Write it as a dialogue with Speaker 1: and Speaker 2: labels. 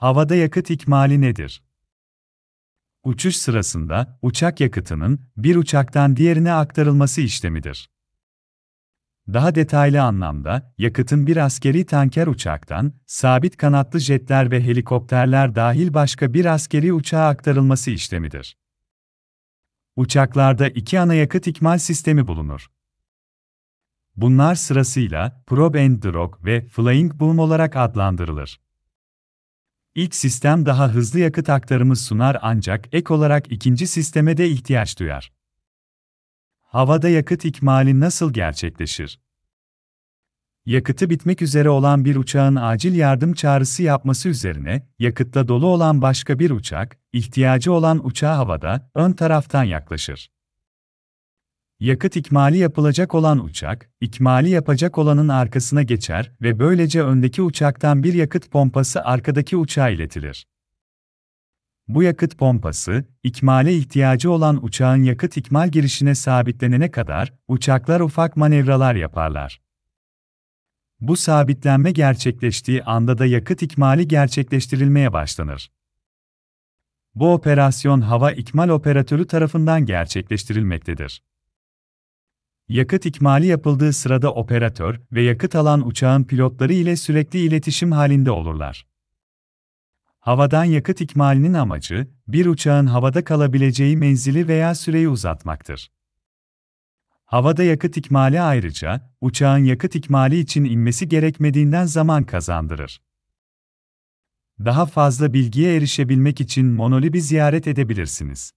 Speaker 1: Havada yakıt ikmali nedir? Uçuş sırasında uçak yakıtının bir uçaktan diğerine aktarılması işlemidir. Daha detaylı anlamda, yakıtın bir askeri tanker uçaktan, sabit kanatlı jetler ve helikopterler dahil başka bir askeri uçağa aktarılması işlemidir. Uçaklarda iki ana yakıt ikmal sistemi bulunur. Bunlar sırasıyla probe and drop ve flying boom olarak adlandırılır. İlk sistem daha hızlı yakıt aktarımı sunar ancak ek olarak ikinci sisteme de ihtiyaç duyar. Havada yakıt ikmali nasıl gerçekleşir? Yakıtı bitmek üzere olan bir uçağın acil yardım çağrısı yapması üzerine, yakıtla dolu olan başka bir uçak, ihtiyacı olan uçağa havada, ön taraftan yaklaşır. Yakıt ikmali yapılacak olan uçak, ikmali yapacak olanın arkasına geçer ve böylece öndeki uçaktan bir yakıt pompası arkadaki uçağa iletilir. Bu yakıt pompası, ikmale ihtiyacı olan uçağın yakıt ikmal girişine sabitlenene kadar uçaklar ufak manevralar yaparlar. Bu sabitlenme gerçekleştiği anda da yakıt ikmali gerçekleştirilmeye başlanır. Bu operasyon hava ikmal operatörü tarafından gerçekleştirilmektedir. Yakıt ikmali yapıldığı sırada operatör ve yakıt alan uçağın pilotları ile sürekli iletişim halinde olurlar. Havadan yakıt ikmalinin amacı, bir uçağın havada kalabileceği menzili veya süreyi uzatmaktır. Havada yakıt ikmali ayrıca, uçağın yakıt ikmali için inmesi gerekmediğinden zaman kazandırır. Daha fazla bilgiye erişebilmek için Monolib'i ziyaret edebilirsiniz.